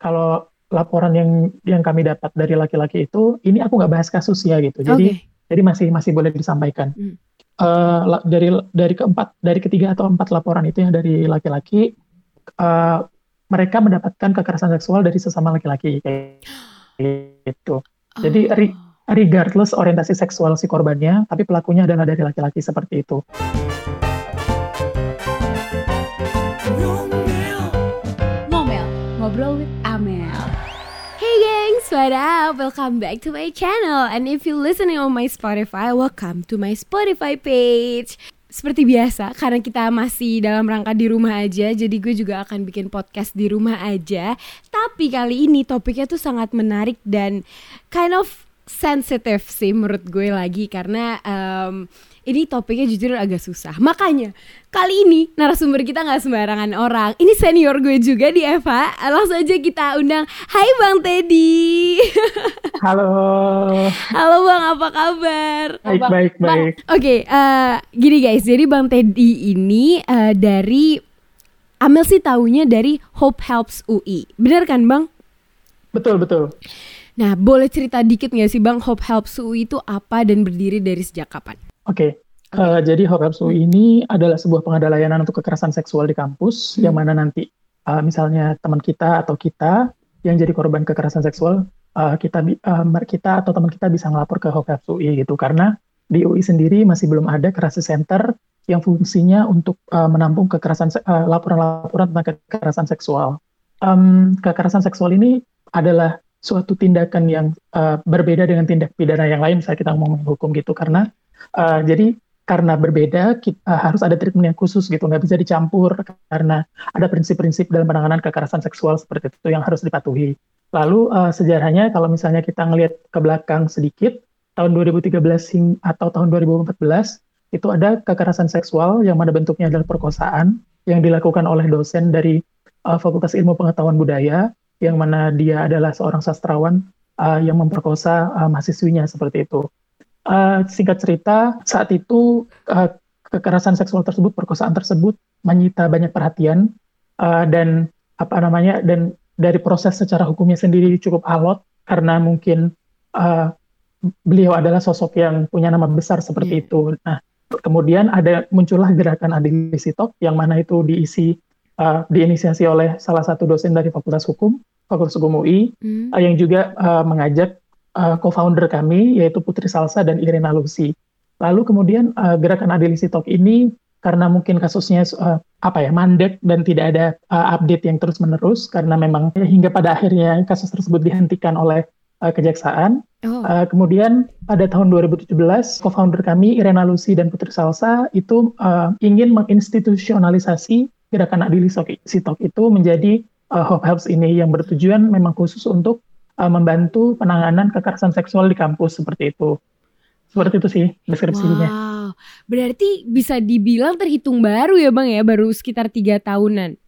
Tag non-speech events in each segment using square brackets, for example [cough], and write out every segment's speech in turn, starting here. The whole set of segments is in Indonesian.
kalau laporan yang yang kami dapat dari laki-laki itu, ini aku nggak bahas kasus ya gitu. Jadi Oke. jadi masih masih boleh disampaikan. Hmm. La- dari dari keempat dari ketiga atau empat laporan itu yang dari laki-laki, eh, mereka mendapatkan kekerasan seksual dari sesama laki-laki kayak gitu. Jadi ri- Oh. regardless orientasi seksual si korbannya, tapi pelakunya adalah dari laki-laki seperti itu. What up? Welcome back to my channel. And if you listening on my Spotify, welcome to my Spotify page. Seperti biasa, karena kita masih dalam rangka di rumah aja, jadi gue juga akan bikin podcast di rumah aja. Tapi kali ini topiknya tuh sangat menarik dan kind of sensitive sih menurut gue lagi karena em, ini topiknya jujur agak susah. Makanya kali ini narasumber kita nggak sembarangan orang. Ini senior gue juga di Eva. Langsung aja kita undang. Hai Bang Teddy. [laughs] Halo, Halo Bang, apa kabar? baik baik baik. Oke, eh, gini guys. Jadi Bang Teddy ini eh, dari Amel sih taunya dari Hope Helps UI. Bener kan Bang? Betul betul. Nah, boleh cerita dikit nggak sih Bang Hope Helps UI itu apa dan berdiri dari sejak kapan? Oke, eh, jadi Helps UI ini adalah sebuah pengadaan layanan untuk kekerasan seksual di kampus, Hmm. yang mana nanti eh, misalnya teman kita atau kita yang jadi korban kekerasan seksual, eh, kita mer- kita atau teman kita bisa ngelapor ke UI gitu, karena di UI sendiri masih belum ada crisis center yang fungsinya untuk eh, menampung kekerasan laporan-laporan tentang kekerasan seksual. Em, kekerasan seksual ini adalah suatu tindakan yang eh, berbeda dengan tindak pidana yang lain, misalnya kita ngomongin hukum gitu, karena Uh, jadi karena berbeda kita harus ada treatment yang khusus gitu nggak bisa dicampur karena ada prinsip-prinsip dalam penanganan kekerasan seksual seperti itu yang harus dipatuhi. Lalu uh, sejarahnya kalau misalnya kita ngelihat ke belakang sedikit tahun 2013 hing- atau tahun 2014 itu ada kekerasan seksual yang mana bentuknya adalah perkosaan yang dilakukan oleh dosen dari uh, Fakultas Ilmu Pengetahuan Budaya yang mana dia adalah seorang sastrawan uh, yang memperkosa uh, mahasiswinya seperti itu. Uh, singkat cerita, saat itu uh, kekerasan seksual tersebut, perkosaan tersebut menyita banyak perhatian uh, dan apa namanya dan dari proses secara hukumnya sendiri cukup alot karena mungkin uh, beliau adalah sosok yang punya nama besar seperti Iya. itu. Nah, kemudian ada muncullah gerakan Adil Sitok yang mana itu diisi uh, diinisiasi oleh salah satu dosen dari Fakultas Hukum, Fakultas Hukum UI, Hmm. uh, yang juga uh, mengajak uh, co-founder kami yaitu Putri Salsa dan Irena Lucy. Lalu kemudian uh, gerakan Adil Sitok ini karena mungkin kasusnya uh, apa ya mandek dan tidak ada uh, update yang terus menerus karena memang hingga pada akhirnya kasus tersebut dihentikan oleh uh, kejaksaan. Oh. Uh, kemudian pada tahun 2017 co-founder kami Irena Lucy dan Putri Salsa itu uh, ingin menginstitusionalisasi gerakan Adil Sitok itu menjadi uh, Hope Helps ini yang bertujuan memang khusus untuk uh, membantu penanganan kekerasan seksual di kampus seperti itu. Seperti itu sih deskripsinya. Wow, berarti bisa dibilang terhitung baru ya bang ya, baru sekitar tiga tahunan.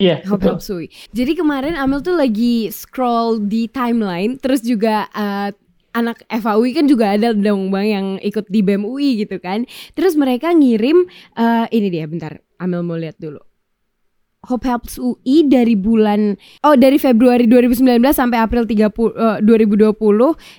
Iya, Hope betul. Helps UI. Jadi kemarin Amel tuh lagi scroll di timeline, terus juga eh, anak FAUI kan juga ada dong bang yang ikut di BEM UI gitu kan. Terus mereka ngirim eh, ini dia, bentar, Amel mau lihat dulu. Hope Helps UI dari bulan oh dari Februari 2019 sampai April 30 eh, 2020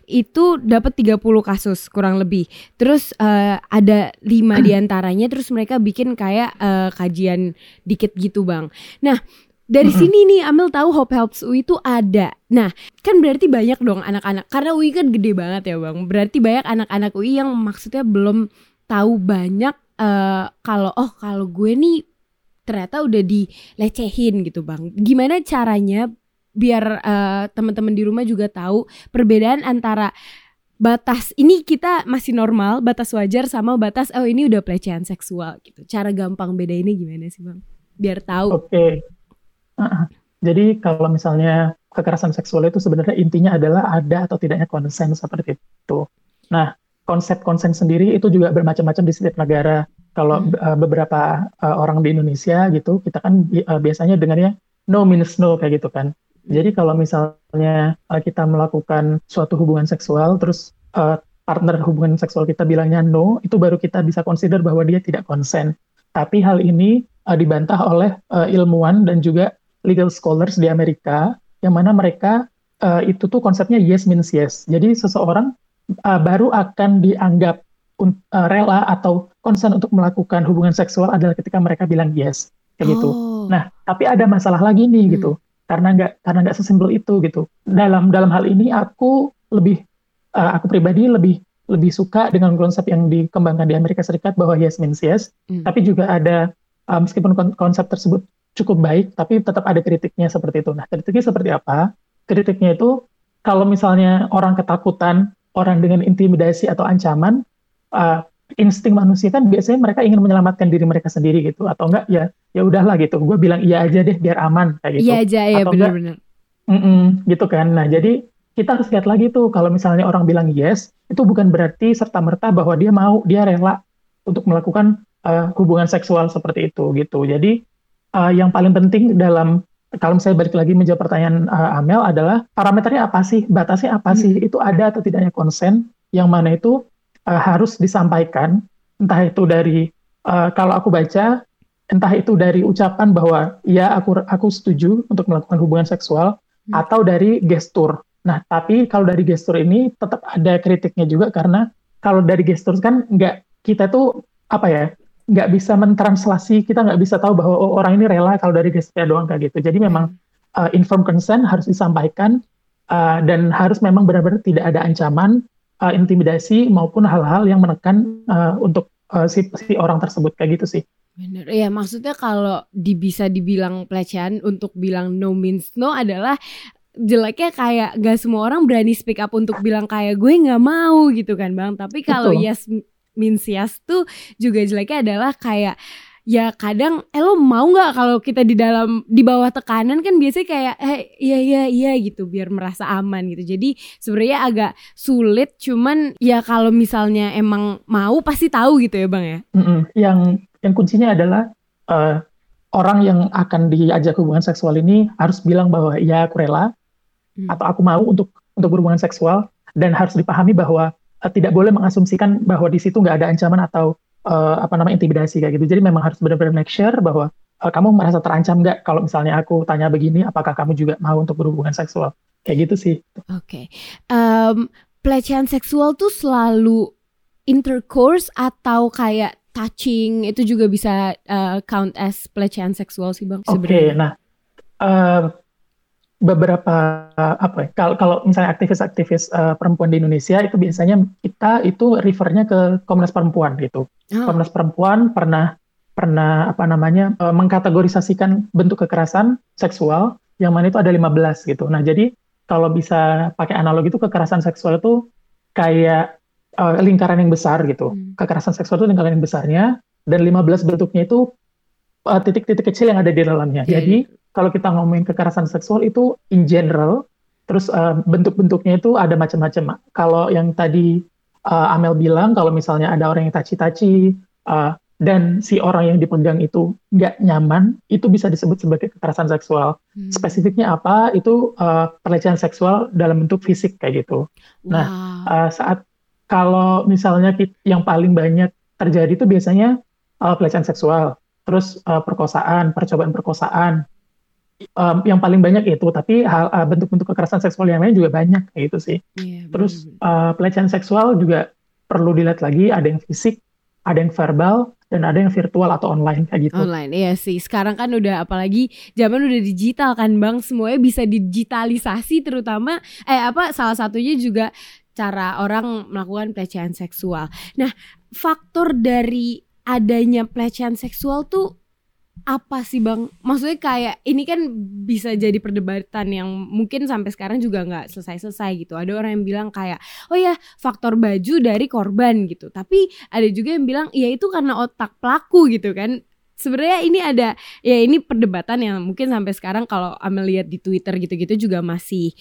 itu dapat 30 kasus kurang lebih. Terus eh, ada lima [clears throat] di antaranya terus mereka bikin kayak eh, kajian dikit gitu bang. Nah dari Mm-mm. sini nih Amel tahu Hope Helps UI itu ada. Nah kan berarti banyak dong anak-anak karena UI kan gede banget ya bang. Berarti banyak anak-anak UI yang maksudnya belum tahu banyak eh, kalau oh kalau gue nih ternyata udah dilecehin gitu bang. Gimana caranya biar eh, teman-teman di rumah juga tahu perbedaan antara batas ini kita masih normal, batas wajar sama batas oh ini udah pelecehan seksual gitu. Cara gampang beda ini gimana sih bang? Biar tahu. Oke. Uh-uh. Jadi kalau misalnya kekerasan seksual itu sebenarnya intinya adalah ada atau tidaknya konsen seperti itu. Nah, konsep konsen sendiri itu juga bermacam-macam di setiap negara. Kalau Hmm. uh, beberapa uh, orang di Indonesia gitu, kita kan uh, biasanya dengarnya no means no kayak gitu kan. Jadi kalau misalnya uh, kita melakukan suatu hubungan seksual, terus uh, partner hubungan seksual kita bilangnya no, itu baru kita bisa consider bahwa dia tidak konsen. Tapi hal ini uh, dibantah oleh uh, ilmuwan dan juga legal scholars di Amerika yang mana mereka uh, itu tuh konsepnya yes means yes. Jadi seseorang uh, baru akan dianggap uh, rela atau konsen untuk melakukan hubungan seksual adalah ketika mereka bilang yes kayak gitu. oh. gitu. Nah, tapi ada masalah lagi nih hmm. gitu. Karena nggak karena nggak sesimpel itu gitu. Dalam dalam hal ini aku lebih uh, aku pribadi lebih lebih suka dengan konsep yang dikembangkan di Amerika Serikat bahwa yes means yes, hmm. tapi juga ada uh, meskipun konsep tersebut cukup baik, tapi tetap ada kritiknya seperti itu. Nah, kritiknya seperti apa? Kritiknya itu kalau misalnya orang ketakutan, orang dengan intimidasi atau ancaman, uh, insting manusia kan biasanya mereka ingin menyelamatkan diri mereka sendiri gitu, atau enggak ya ya udahlah gitu, gue bilang iya aja deh biar aman kayak gitu. Iya aja ya benar-benar. gitu kan. Nah jadi kita harus lihat lagi tuh kalau misalnya orang bilang yes, itu bukan berarti serta merta bahwa dia mau, dia rela untuk melakukan uh, hubungan seksual seperti itu gitu. Jadi uh, yang paling penting dalam kalau misalnya balik lagi menjawab pertanyaan uh, Amel adalah parameternya apa sih, batasnya apa sih, hmm. itu ada atau tidaknya konsen, yang mana itu uh, harus disampaikan, entah itu dari uh, kalau aku baca, entah itu dari ucapan bahwa ya aku aku setuju untuk melakukan hubungan seksual, hmm. atau dari gestur. Nah, tapi kalau dari gestur ini tetap ada kritiknya juga karena kalau dari gestur kan nggak kita tuh apa ya nggak bisa mentranslasi, kita nggak bisa tahu bahwa oh, orang ini rela kalau dari gesturnya doang kayak gitu. Jadi memang uh, informed consent harus disampaikan uh, dan harus memang benar-benar tidak ada ancaman, uh, intimidasi maupun hal-hal yang menekan uh, untuk uh, si, si orang tersebut kayak gitu sih. Bener, ya maksudnya kalau di, bisa dibilang pelecehan untuk bilang no means no adalah jeleknya kayak gak semua orang berani speak up untuk bilang kayak gue nggak mau gitu kan bang. Tapi kalau yes Minsias tuh juga jeleknya adalah kayak ya kadang eh lo mau nggak kalau kita di dalam di bawah tekanan kan biasanya kayak eh iya iya iya gitu biar merasa aman gitu jadi sebenarnya agak sulit cuman ya kalau misalnya emang mau pasti tahu gitu ya bang ya mm -mm. yang yang kuncinya adalah uh, orang yang akan diajak hubungan seksual ini harus bilang bahwa ya aku rela hmm. atau aku mau untuk untuk berhubungan seksual dan harus dipahami bahwa uh, tidak boleh mengasumsikan bahwa di situ nggak ada ancaman atau uh, apa namanya intimidasi kayak gitu. Jadi memang harus benar-benar make sure bahwa uh, kamu merasa terancam nggak kalau misalnya aku tanya begini, apakah kamu juga mau untuk berhubungan seksual? Kayak gitu sih. Oke, okay. um, pelecehan seksual tuh selalu intercourse atau kayak touching itu juga bisa uh, count as pelecehan seksual sih bang? Oke, okay, nah uh, beberapa apa ya kalau kalau misalnya aktivis-aktivis uh, perempuan di Indonesia itu biasanya kita itu refernya ke Komnas Perempuan gitu. Oh. Komnas Perempuan pernah pernah apa namanya uh, mengkategorisasikan bentuk kekerasan seksual yang mana itu ada 15 gitu. Nah, jadi kalau bisa pakai analogi itu kekerasan seksual itu kayak uh, lingkaran yang besar gitu. Hmm. Kekerasan seksual itu lingkaran yang besarnya dan 15 bentuknya itu titik-titik uh, kecil yang ada di dalamnya. Yeah. Jadi iya kalau kita ngomongin kekerasan seksual itu in general, terus uh, bentuk-bentuknya itu ada macam-macam. Kalau yang tadi uh, Amel bilang, kalau misalnya ada orang yang taci-taci uh, dan si orang yang dipegang itu nggak nyaman, itu bisa disebut sebagai kekerasan seksual. Hmm. Spesifiknya apa? Itu uh, pelecehan seksual dalam bentuk fisik kayak gitu. Wow. Nah, uh, saat kalau misalnya yang paling banyak terjadi itu biasanya uh, pelecehan seksual, terus uh, perkosaan, percobaan perkosaan, um, yang paling banyak itu tapi hal uh, bentuk-bentuk kekerasan seksual yang lain juga banyak gitu sih yeah, terus uh, pelecehan seksual juga perlu dilihat lagi ada yang fisik ada yang verbal dan ada yang virtual atau online kayak gitu. Online, iya sih. Sekarang kan udah apalagi zaman udah digital kan, Bang. Semuanya bisa digitalisasi terutama eh apa salah satunya juga cara orang melakukan pelecehan seksual. Nah, faktor dari adanya pelecehan seksual tuh apa sih bang? Maksudnya kayak ini kan bisa jadi perdebatan yang mungkin sampai sekarang juga nggak selesai-selesai gitu. Ada orang yang bilang kayak, oh ya faktor baju dari korban gitu. Tapi ada juga yang bilang, ya itu karena otak pelaku gitu kan. Sebenarnya ini ada, ya ini perdebatan yang mungkin sampai sekarang kalau Amel lihat di Twitter gitu-gitu juga masih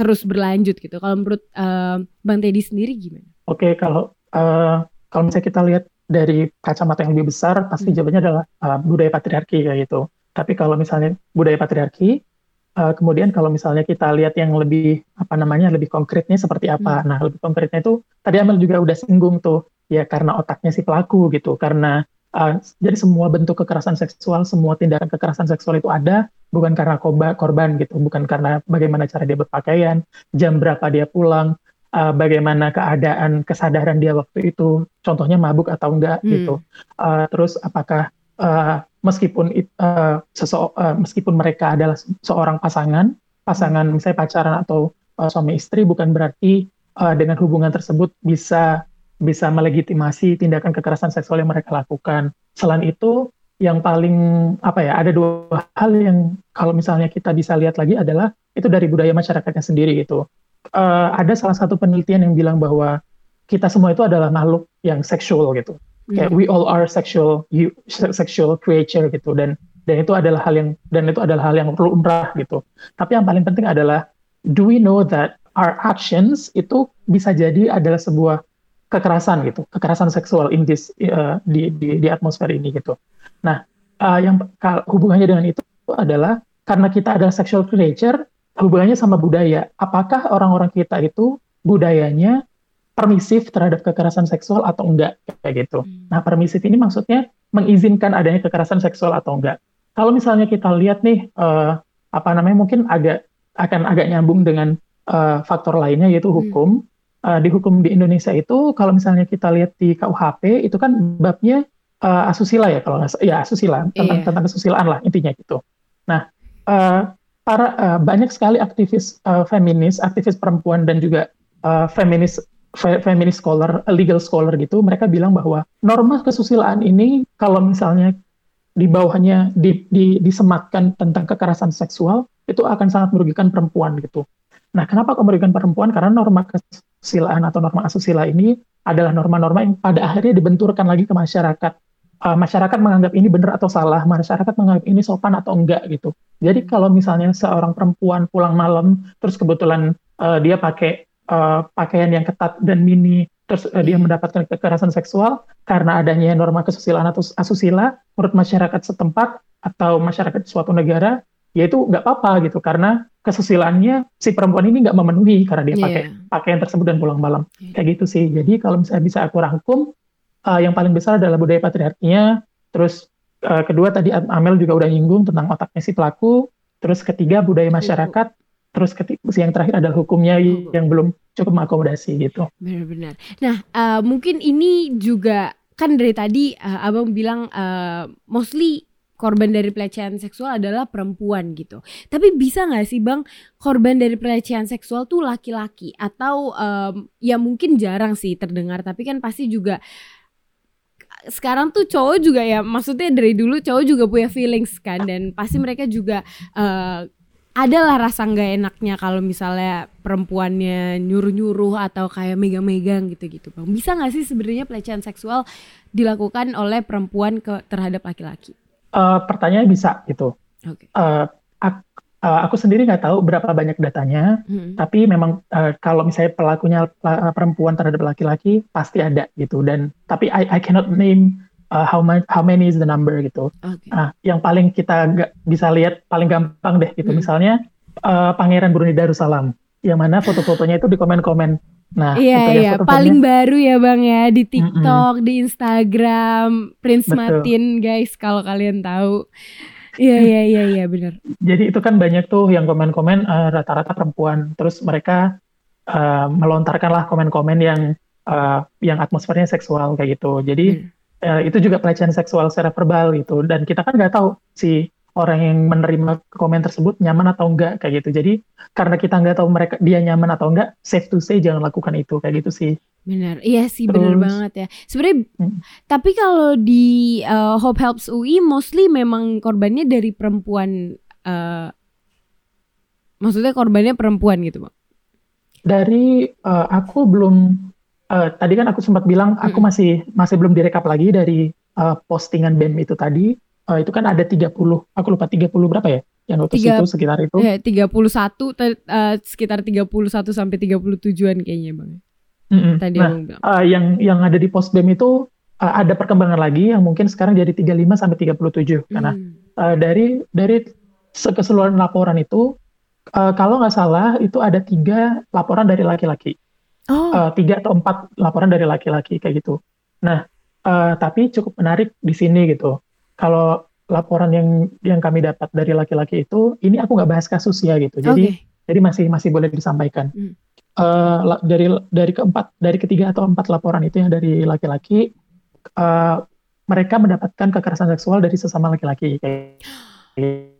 terus berlanjut gitu. Kalau menurut uh, Bang Teddy sendiri gimana? Oke, okay, kalau uh, kalau misalnya kita lihat dari kacamata yang lebih besar pasti hmm. jawabannya adalah uh, budaya patriarki kayak gitu. Tapi kalau misalnya budaya patriarki, uh, kemudian kalau misalnya kita lihat yang lebih apa namanya lebih konkretnya seperti apa. Hmm. Nah lebih konkretnya itu tadi Amel juga udah singgung tuh ya karena otaknya si pelaku gitu, karena Uh, jadi semua bentuk kekerasan seksual, semua tindakan kekerasan seksual itu ada bukan karena korban, korban gitu, bukan karena bagaimana cara dia berpakaian, jam berapa dia pulang, uh, bagaimana keadaan kesadaran dia waktu itu, contohnya mabuk atau enggak hmm. gitu. Uh, terus apakah uh, meskipun uh, sese- uh, meskipun mereka adalah seorang pasangan, pasangan misalnya pacaran atau uh, suami istri, bukan berarti uh, dengan hubungan tersebut bisa bisa melegitimasi tindakan kekerasan seksual yang mereka lakukan. Selain itu, yang paling apa ya, ada dua hal yang kalau misalnya kita bisa lihat lagi adalah itu dari budaya masyarakatnya sendiri gitu. Uh, ada salah satu penelitian yang bilang bahwa kita semua itu adalah makhluk yang seksual gitu. Hmm. Kayak we all are sexual you, sexual creature gitu dan dan itu adalah hal yang dan itu adalah hal yang perlu umrah gitu. Tapi yang paling penting adalah do we know that our actions itu bisa jadi adalah sebuah kekerasan gitu, kekerasan seksual in this uh, di, di di atmosfer ini gitu. Nah, uh, yang hubungannya dengan itu adalah karena kita adalah sexual creature, hubungannya sama budaya. Apakah orang-orang kita itu budayanya permisif terhadap kekerasan seksual atau enggak kayak gitu. Hmm. Nah, permisif ini maksudnya mengizinkan adanya kekerasan seksual atau enggak. Kalau misalnya kita lihat nih uh, apa namanya mungkin agak akan agak nyambung dengan uh, faktor lainnya yaitu hukum. Hmm uh, di hukum di Indonesia itu kalau misalnya kita lihat di KUHP itu kan babnya uh, asusila ya kalau nggak ya asusila tentang yeah. tentang kesusilaan lah intinya gitu. Nah uh, para uh, banyak sekali aktivis uh, feminis, aktivis perempuan dan juga uh, feminis fe, feminis scholar, legal scholar gitu, mereka bilang bahwa norma kesusilaan ini kalau misalnya di bawahnya di, di, disematkan tentang kekerasan seksual itu akan sangat merugikan perempuan gitu. Nah, kenapa kok merugikan perempuan? Karena norma kesusilaan atau norma asusila ini adalah norma-norma yang pada akhirnya dibenturkan lagi ke masyarakat. Uh, masyarakat menganggap ini benar atau salah, masyarakat menganggap ini sopan atau enggak gitu. Jadi kalau misalnya seorang perempuan pulang malam, terus kebetulan uh, dia pakai uh, pakaian yang ketat dan mini, terus uh, dia mendapatkan kekerasan seksual karena adanya norma kesusilaan atau asusila, menurut masyarakat setempat atau masyarakat suatu negara, ya itu nggak apa-apa gitu karena kesusilaannya si perempuan ini nggak memenuhi karena dia pakai yeah. pakaian tersebut dan pulang malam yeah. kayak gitu sih jadi kalau misalnya bisa aku rangkum uh, yang paling besar adalah budaya patriarkinya. Terus uh, kedua tadi Amel juga udah nyinggung tentang otaknya si pelaku. Terus ketiga budaya masyarakat. Terus ketiga yang terakhir adalah hukumnya yang belum cukup mengakomodasi gitu. Benar-benar. Nah uh, mungkin ini juga kan dari tadi uh, abang bilang uh, mostly korban dari pelecehan seksual adalah perempuan gitu. Tapi bisa nggak sih bang korban dari pelecehan seksual tuh laki-laki? Atau um, ya mungkin jarang sih terdengar tapi kan pasti juga sekarang tuh cowok juga ya maksudnya dari dulu cowok juga punya feelings kan dan pasti mereka juga uh, adalah rasa nggak enaknya kalau misalnya perempuannya nyuruh-nyuruh atau kayak megang-megang gitu-gitu bang bisa nggak sih sebenarnya pelecehan seksual dilakukan oleh perempuan ke terhadap laki-laki Uh, pertanyaannya bisa gitu. Okay. Uh, eh, uh, eh, aku sendiri nggak tahu berapa banyak datanya, hmm. tapi memang uh, kalau misalnya pelakunya perempuan terhadap laki-laki pasti ada gitu. Dan tapi I, I cannot name uh, how many how many is the number gitu. Okay. Uh, yang paling kita gak bisa lihat paling gampang deh gitu. Hmm. Misalnya uh, Pangeran Brunei Darussalam, yang mana foto-fotonya itu di komen-komen Nah, iya itu ya, iya, paling baru ya Bang ya di TikTok, mm -mm. di Instagram, Prince Betul. Martin guys kalau kalian tahu. Iya iya iya iya benar. Jadi itu kan banyak tuh yang komen-komen uh, rata-rata perempuan, terus mereka uh, melontarkanlah komen-komen yang uh, yang atmosfernya seksual kayak gitu. Jadi hmm. uh, itu juga pelecehan seksual secara verbal gitu. Dan kita kan nggak tahu si orang yang menerima komen tersebut nyaman atau enggak kayak gitu. Jadi karena kita nggak tahu mereka dia nyaman atau enggak, safe to say jangan lakukan itu kayak gitu sih. Benar, iya sih Terus, benar banget ya. Sebenarnya, hmm. tapi kalau di uh, Hope Helps UI mostly memang korbannya dari perempuan. Uh, maksudnya korbannya perempuan gitu, bang? Dari uh, aku belum. Uh, tadi kan aku sempat bilang aku masih masih belum direkap lagi dari uh, postingan BEM itu tadi uh, itu kan ada 30, aku lupa 30 berapa ya? Yang Tiga, itu sekitar itu. Ya, 31 uh, sekitar 31 sampai 37-an kayaknya, Bang. Mm. Tadi nah, uh, yang yang ada di post BEM itu uh, ada perkembangan lagi yang mungkin sekarang jadi 35 sampai 37 hmm. karena uh, dari dari keseluruhan laporan itu uh, kalau nggak salah itu ada tiga laporan dari laki-laki. Oh. Uh, tiga atau empat laporan dari laki-laki kayak gitu. Nah, Uh, tapi cukup menarik di sini gitu. Kalau laporan yang yang kami dapat dari laki-laki itu, ini aku nggak bahas kasus ya gitu. Jadi okay. jadi masih masih boleh disampaikan. Hmm. Uh, dari dari keempat dari ketiga atau empat laporan itu yang dari laki-laki, uh, mereka mendapatkan kekerasan seksual dari sesama laki-laki kayak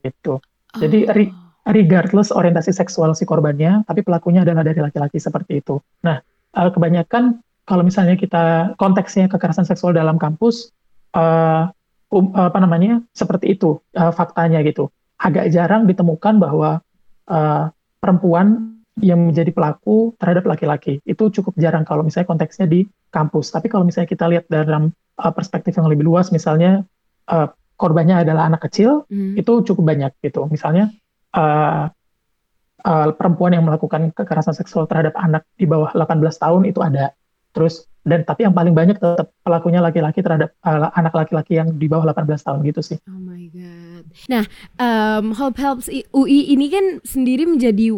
gitu. Jadi oh. regardless orientasi seksual si korbannya, tapi pelakunya adalah dari laki-laki seperti itu. Nah, uh, kebanyakan kalau misalnya kita konteksnya kekerasan seksual dalam kampus, uh, um, apa namanya seperti itu uh, faktanya gitu. Agak jarang ditemukan bahwa uh, perempuan yang menjadi pelaku terhadap laki-laki itu cukup jarang kalau misalnya konteksnya di kampus. Tapi kalau misalnya kita lihat dalam uh, perspektif yang lebih luas, misalnya uh, korbannya adalah anak kecil, hmm. itu cukup banyak gitu. Misalnya uh, uh, perempuan yang melakukan kekerasan seksual terhadap anak di bawah 18 tahun itu ada terus dan tapi yang paling banyak tetap pelakunya laki-laki terhadap uh, anak laki-laki yang di bawah 18 tahun gitu sih. Oh my god. Nah, um, Hope Helps UI ini kan sendiri menjadi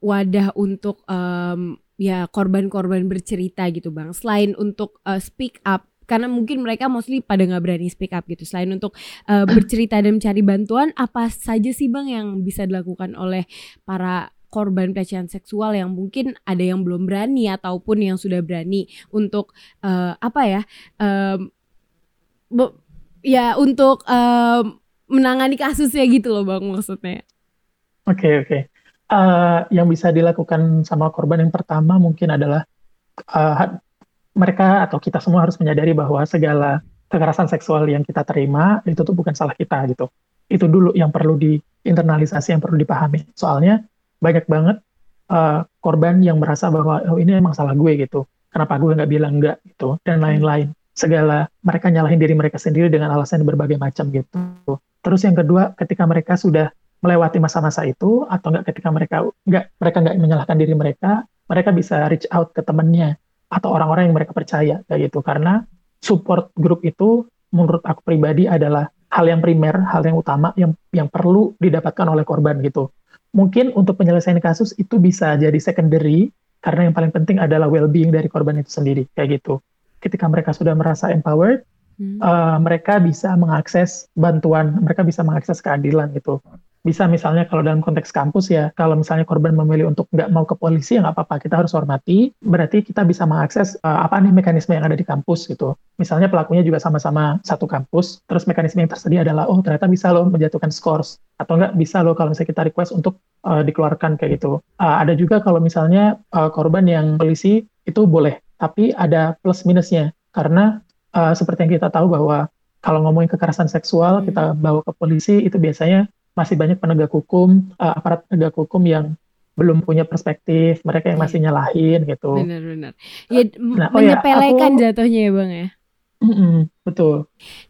wadah untuk um, ya korban-korban bercerita gitu bang. Selain untuk uh, speak up karena mungkin mereka mostly pada nggak berani speak up gitu. Selain untuk uh, [clears throat] bercerita dan mencari bantuan, apa saja sih bang yang bisa dilakukan oleh para korban pelecehan seksual yang mungkin ada yang belum berani ataupun yang sudah berani untuk uh, apa ya um, ya untuk um, menangani kasusnya gitu loh bang maksudnya. Oke okay, oke. Okay. Uh, yang bisa dilakukan sama korban yang pertama mungkin adalah uh, mereka atau kita semua harus menyadari bahwa segala kekerasan seksual yang kita terima itu tuh bukan salah kita gitu. Itu dulu yang perlu diinternalisasi, yang perlu dipahami. Soalnya banyak banget uh, korban yang merasa bahwa oh ini emang salah gue gitu. Kenapa gue nggak bilang enggak gitu. Dan lain-lain. Segala mereka nyalahin diri mereka sendiri dengan alasan berbagai macam gitu. Terus yang kedua ketika mereka sudah melewati masa-masa itu atau enggak ketika mereka enggak mereka nggak menyalahkan diri mereka mereka bisa reach out ke temennya atau orang-orang yang mereka percaya kayak gitu karena support group itu menurut aku pribadi adalah hal yang primer, hal yang utama yang yang perlu didapatkan oleh korban gitu mungkin untuk penyelesaian kasus itu bisa jadi secondary karena yang paling penting adalah well-being dari korban itu sendiri kayak gitu. Ketika mereka sudah merasa empowered, hmm. uh, mereka bisa mengakses bantuan, mereka bisa mengakses keadilan gitu bisa misalnya kalau dalam konteks kampus ya kalau misalnya korban memilih untuk nggak mau ke polisi ya nggak apa-apa kita harus hormati. Berarti kita bisa mengakses uh, apa nih mekanisme yang ada di kampus gitu. Misalnya pelakunya juga sama-sama satu kampus terus mekanisme yang tersedia adalah oh ternyata bisa loh menjatuhkan scores. Atau nggak bisa loh kalau misalnya kita request untuk uh, dikeluarkan kayak gitu. Uh, ada juga kalau misalnya uh, korban yang polisi itu boleh tapi ada plus minusnya. Karena uh, seperti yang kita tahu bahwa kalau ngomongin kekerasan seksual hmm. kita bawa ke polisi itu biasanya masih banyak penegak hukum, uh, aparat penegak hukum yang belum punya perspektif, mereka yang masih iya. nyalahin gitu. Benar-benar. Ya nah, oh ya, menyepelekan ya, jatuhnya ya bang ya. Mm -mm, betul.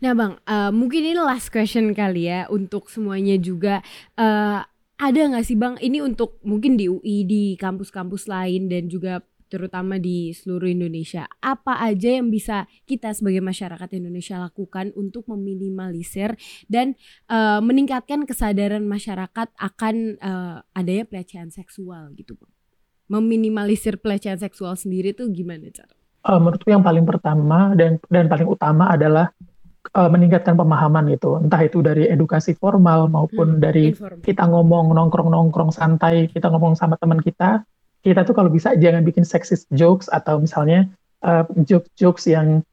Nah bang, uh, mungkin ini last question kali ya untuk semuanya juga. Uh, ada nggak sih bang? Ini untuk mungkin di UI, di kampus-kampus lain dan juga terutama di seluruh Indonesia. Apa aja yang bisa kita sebagai masyarakat Indonesia lakukan untuk meminimalisir dan uh, meningkatkan kesadaran masyarakat akan uh, adanya pelecehan seksual gitu, Bang? Meminimalisir pelecehan seksual sendiri tuh gimana cara? Uh, menurutku yang paling pertama dan dan paling utama adalah uh, meningkatkan pemahaman gitu, entah itu dari edukasi formal maupun hmm, dari informal. kita ngomong nongkrong-nongkrong santai, kita ngomong sama teman kita, kita tuh kalau bisa jangan bikin sexist jokes atau misalnya uh, jokes-jokes yang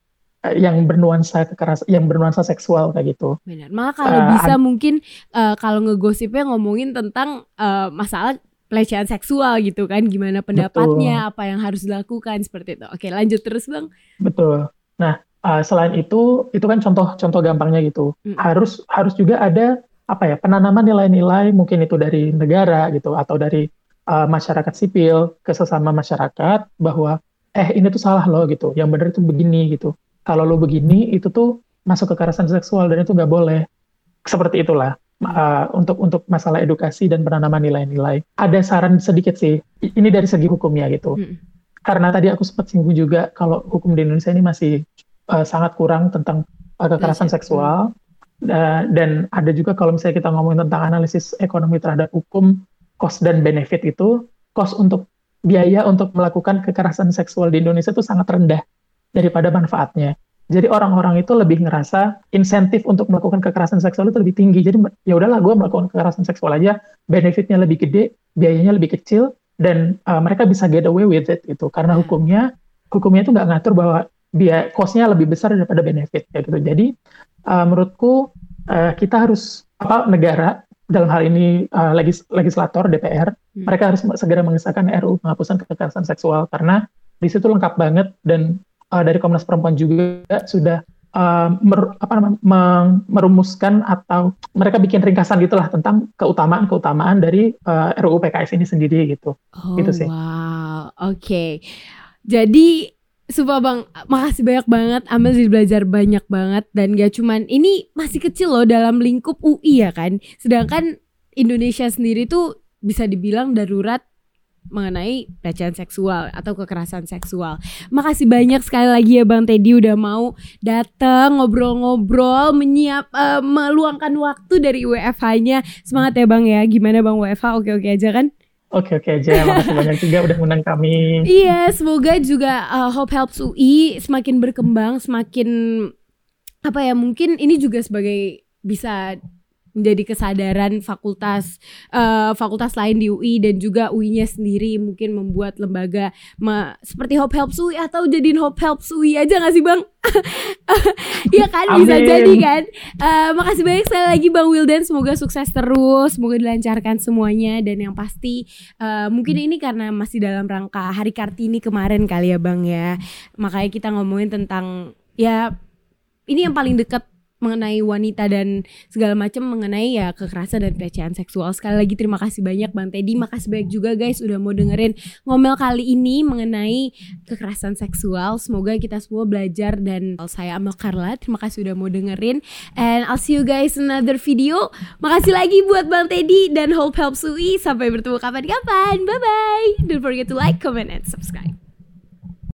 uh, yang bernuansa kekeras yang bernuansa seksual kayak gitu. Benar. Maka kalau uh, bisa mungkin uh, kalau ngegosipnya ngomongin tentang uh, masalah pelecehan seksual gitu kan gimana pendapatnya, betul. apa yang harus dilakukan seperti itu. Oke, lanjut terus, Bang. Betul. Nah, uh, selain itu itu kan contoh-contoh gampangnya gitu. Mm. Harus harus juga ada apa ya penanaman nilai-nilai mungkin itu dari negara gitu atau dari uh, masyarakat sipil ke sesama masyarakat bahwa eh ini tuh salah loh gitu, yang benar itu begini gitu. Kalau lo begini itu tuh masuk kekerasan seksual dan itu nggak boleh. Seperti itulah uh, untuk untuk masalah edukasi dan penanaman nilai-nilai. Ada saran sedikit sih, ini dari segi hukumnya gitu. Hmm. Karena tadi aku sempat singgung juga kalau hukum di Indonesia ini masih uh, sangat kurang tentang uh, kekerasan seksual. Uh, dan ada juga kalau misalnya kita ngomongin tentang analisis ekonomi terhadap hukum, cost dan benefit itu cost untuk biaya untuk melakukan kekerasan seksual di Indonesia itu sangat rendah daripada manfaatnya. Jadi orang-orang itu lebih ngerasa insentif untuk melakukan kekerasan seksual itu lebih tinggi. Jadi ya udahlah gue melakukan kekerasan seksual aja, benefitnya lebih gede, biayanya lebih kecil, dan uh, mereka bisa get away with it gitu. Karena hmm. hukumnya hukumnya itu nggak ngatur bahwa biaya costnya lebih besar daripada benefit kayak gitu. Jadi uh, menurutku uh, kita harus apa negara dalam hal ini uh, legis legislator DPR hmm. mereka harus segera mengesahkan RUU penghapusan kekerasan seksual karena di situ lengkap banget dan uh, dari Komnas Perempuan juga sudah uh, mer, apa namanya merumuskan atau mereka bikin ringkasan gitulah tentang keutamaan-keutamaan dari uh, RUU PKS ini sendiri gitu. Oh, gitu sih. Wow, oke. Okay. Jadi Sumpah bang, makasih banyak banget Amel jadi belajar banyak banget Dan gak cuman, ini masih kecil loh dalam lingkup UI ya kan Sedangkan Indonesia sendiri tuh bisa dibilang darurat mengenai pelecehan seksual atau kekerasan seksual. Makasih banyak sekali lagi ya Bang Teddy udah mau datang ngobrol-ngobrol, menyiap uh, meluangkan waktu dari WFH-nya. Semangat ya Bang ya. Gimana Bang WFH? Oke-oke aja kan? Oke oke aja, makasih banyak juga udah mengundang kami. Iya, semoga juga uh, Hope Helps UI semakin berkembang, semakin apa ya mungkin ini juga sebagai bisa menjadi kesadaran fakultas uh, fakultas lain di UI dan juga UI-nya sendiri mungkin membuat lembaga me, seperti Hope Helps UI atau jadiin Hope Helps UI aja gak sih Bang? [laughs] Iya kan Amin. bisa jadi kan. Uh, makasih banyak sekali lagi Bang Wildan semoga sukses terus, semoga dilancarkan semuanya dan yang pasti uh, mungkin ini karena masih dalam rangka Hari Kartini kemarin kali ya Bang ya. Makanya kita ngomongin tentang ya ini yang paling dekat mengenai wanita dan segala macam mengenai ya kekerasan dan pelecehan seksual. Sekali lagi terima kasih banyak Bang Teddy, makasih banyak juga guys udah mau dengerin ngomel kali ini mengenai kekerasan seksual. Semoga kita semua belajar dan saya Amel Carla, terima kasih udah mau dengerin and I'll see you guys in another video. Makasih lagi buat Bang Teddy dan Hope Help Sui. Sampai bertemu kapan-kapan. Bye bye. Don't forget to like, comment and subscribe.